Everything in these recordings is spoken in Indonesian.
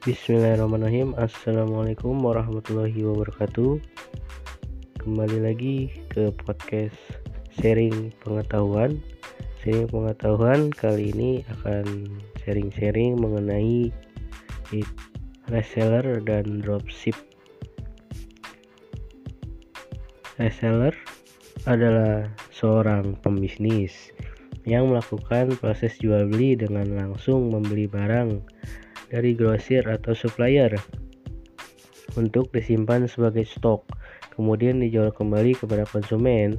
Bismillahirrahmanirrahim. Assalamualaikum warahmatullahi wabarakatuh. Kembali lagi ke podcast sharing pengetahuan. Sharing pengetahuan kali ini akan sharing-sharing mengenai reseller dan dropship. Reseller adalah seorang pembisnis yang melakukan proses jual beli dengan langsung membeli barang dari grosir atau supplier untuk disimpan sebagai stok, kemudian dijual kembali kepada konsumen.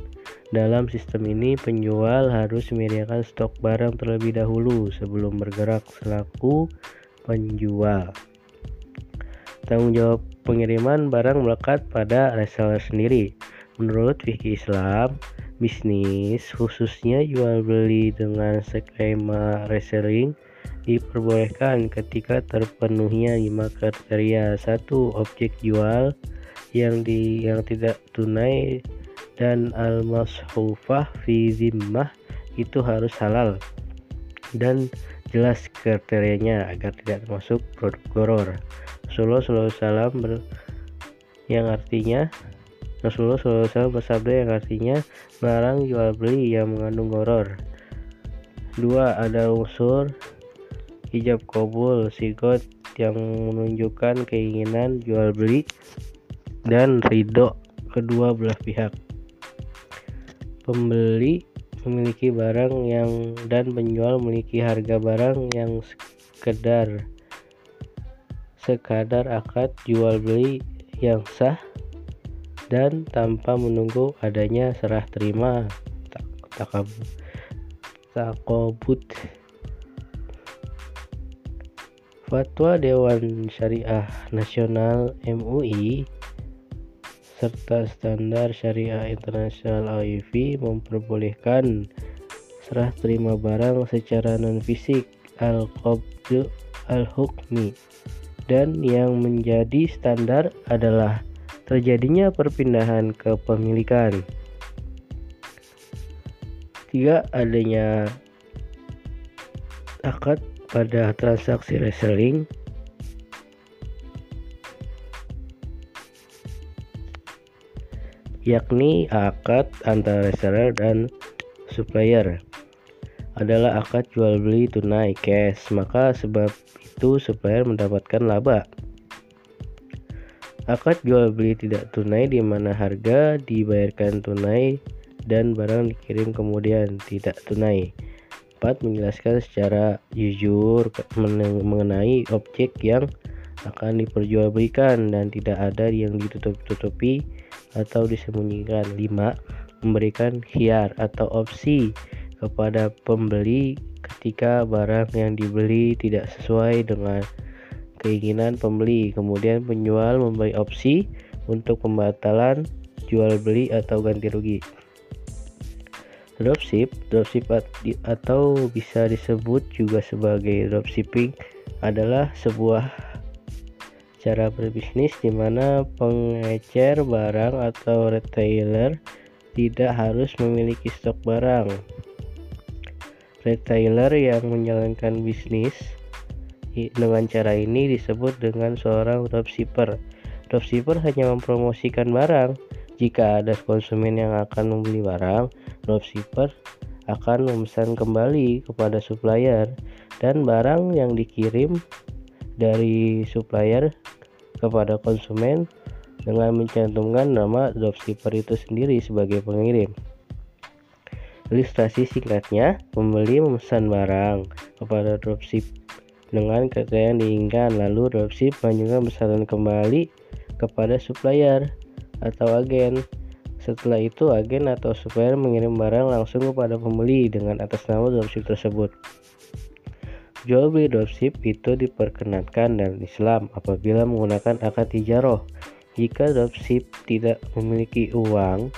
Dalam sistem ini, penjual harus menyediakan stok barang terlebih dahulu sebelum bergerak selaku penjual. Tanggung jawab pengiriman barang melekat pada reseller sendiri. Menurut fikih Islam, bisnis khususnya jual beli dengan skema reselling diperbolehkan ketika terpenuhnya lima kriteria. Satu objek jual yang di yang tidak tunai dan al-mashufah fi zimmah itu harus halal. Dan jelas kriterianya agar tidak termasuk produk goror. Rasulullah SAW ber, yang artinya Rasulullah SAW bersabda yang artinya melarang jual beli yang mengandung goror. Dua ada unsur hijab kabul sigot yang menunjukkan keinginan jual beli dan ridho kedua belah pihak. Pembeli memiliki barang yang dan penjual memiliki harga barang yang sekedar sekadar akad jual beli yang sah dan tanpa menunggu adanya serah terima takabut takobut Fatwa Dewan Syariah Nasional MUI serta standar syariah internasional AIV memperbolehkan serah terima barang secara non fisik al-qabdu al-hukmi dan yang menjadi standar adalah terjadinya perpindahan kepemilikan. Tiga adanya akad pada transaksi reselling. Yakni akad antara reseller dan supplier adalah akad jual beli tunai cash. Maka sebab itu supplier mendapatkan laba. Akad jual beli tidak tunai di mana harga dibayarkan tunai dan barang dikirim kemudian tidak tunai 4 menjelaskan secara jujur mengenai objek yang akan diperjualbelikan dan tidak ada yang ditutup-tutupi atau disembunyikan. 5. Memberikan hiar atau opsi kepada pembeli ketika barang yang dibeli tidak sesuai dengan keinginan pembeli. Kemudian penjual memberi opsi untuk pembatalan jual beli atau ganti rugi. Dropship, dropship atau bisa disebut juga sebagai dropshipping adalah sebuah cara berbisnis di mana pengecer barang atau retailer tidak harus memiliki stok barang. Retailer yang menjalankan bisnis dengan cara ini disebut dengan seorang dropshipper. Dropshipper hanya mempromosikan barang. Jika ada konsumen yang akan membeli barang, dropshipper akan memesan kembali kepada supplier dan barang yang dikirim dari supplier kepada konsumen dengan mencantumkan nama dropshipper itu sendiri sebagai pengirim. Ilustrasi singkatnya, pembeli memesan barang kepada dropship dengan kriteria yang diinginkan, lalu dropship menunjukkan pesanan kembali kepada supplier atau agen setelah itu, agen atau supplier mengirim barang langsung kepada pembeli dengan atas nama dropship tersebut. Jual beli dropship itu diperkenankan dalam Islam apabila menggunakan akad tijaroh. Jika dropship tidak memiliki uang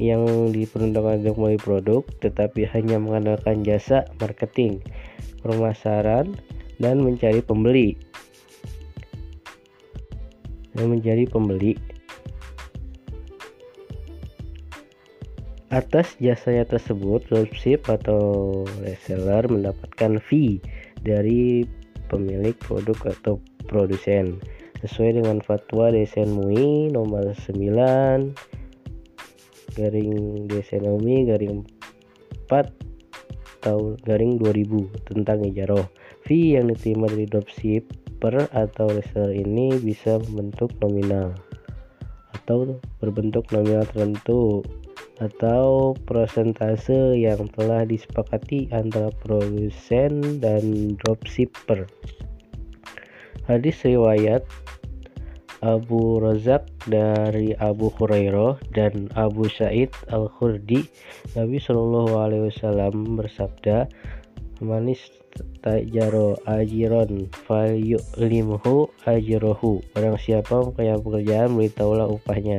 yang diperuntukkan untuk membeli produk, tetapi hanya mengandalkan jasa marketing, pemasaran, dan mencari pembeli. Dan menjadi pembeli Atas jasanya tersebut, dropship atau reseller mendapatkan fee dari pemilik produk atau produsen. Sesuai dengan fatwa DSN MUI nomor 9 garing DSN MUI garing 4 tahun garing 2000 tentang ijaroh fee yang diterima dari dropshipper atau reseller ini bisa membentuk nominal atau berbentuk nominal tertentu atau persentase yang telah disepakati antara produsen dan dropshipper. Hadis riwayat Abu Razak dari Abu Hurairah dan Abu Sa'id Al-Khurdi. Nabi Shallallahu Alaihi Wasallam bersabda manis tajaro ajiron fal yu'limhu ajrohu barang siapa punya pekerjaan beritahulah upahnya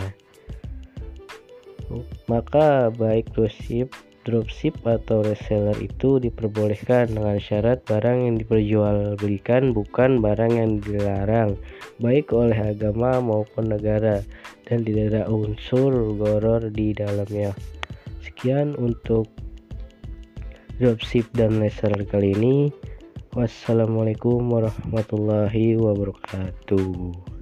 maka baik dropship dropship atau reseller itu diperbolehkan dengan syarat barang yang diperjualbelikan bukan barang yang dilarang baik oleh agama maupun negara dan tidak ada unsur goror di dalamnya. Sekian untuk dropship dan reseller kali ini. Wassalamualaikum warahmatullahi wabarakatuh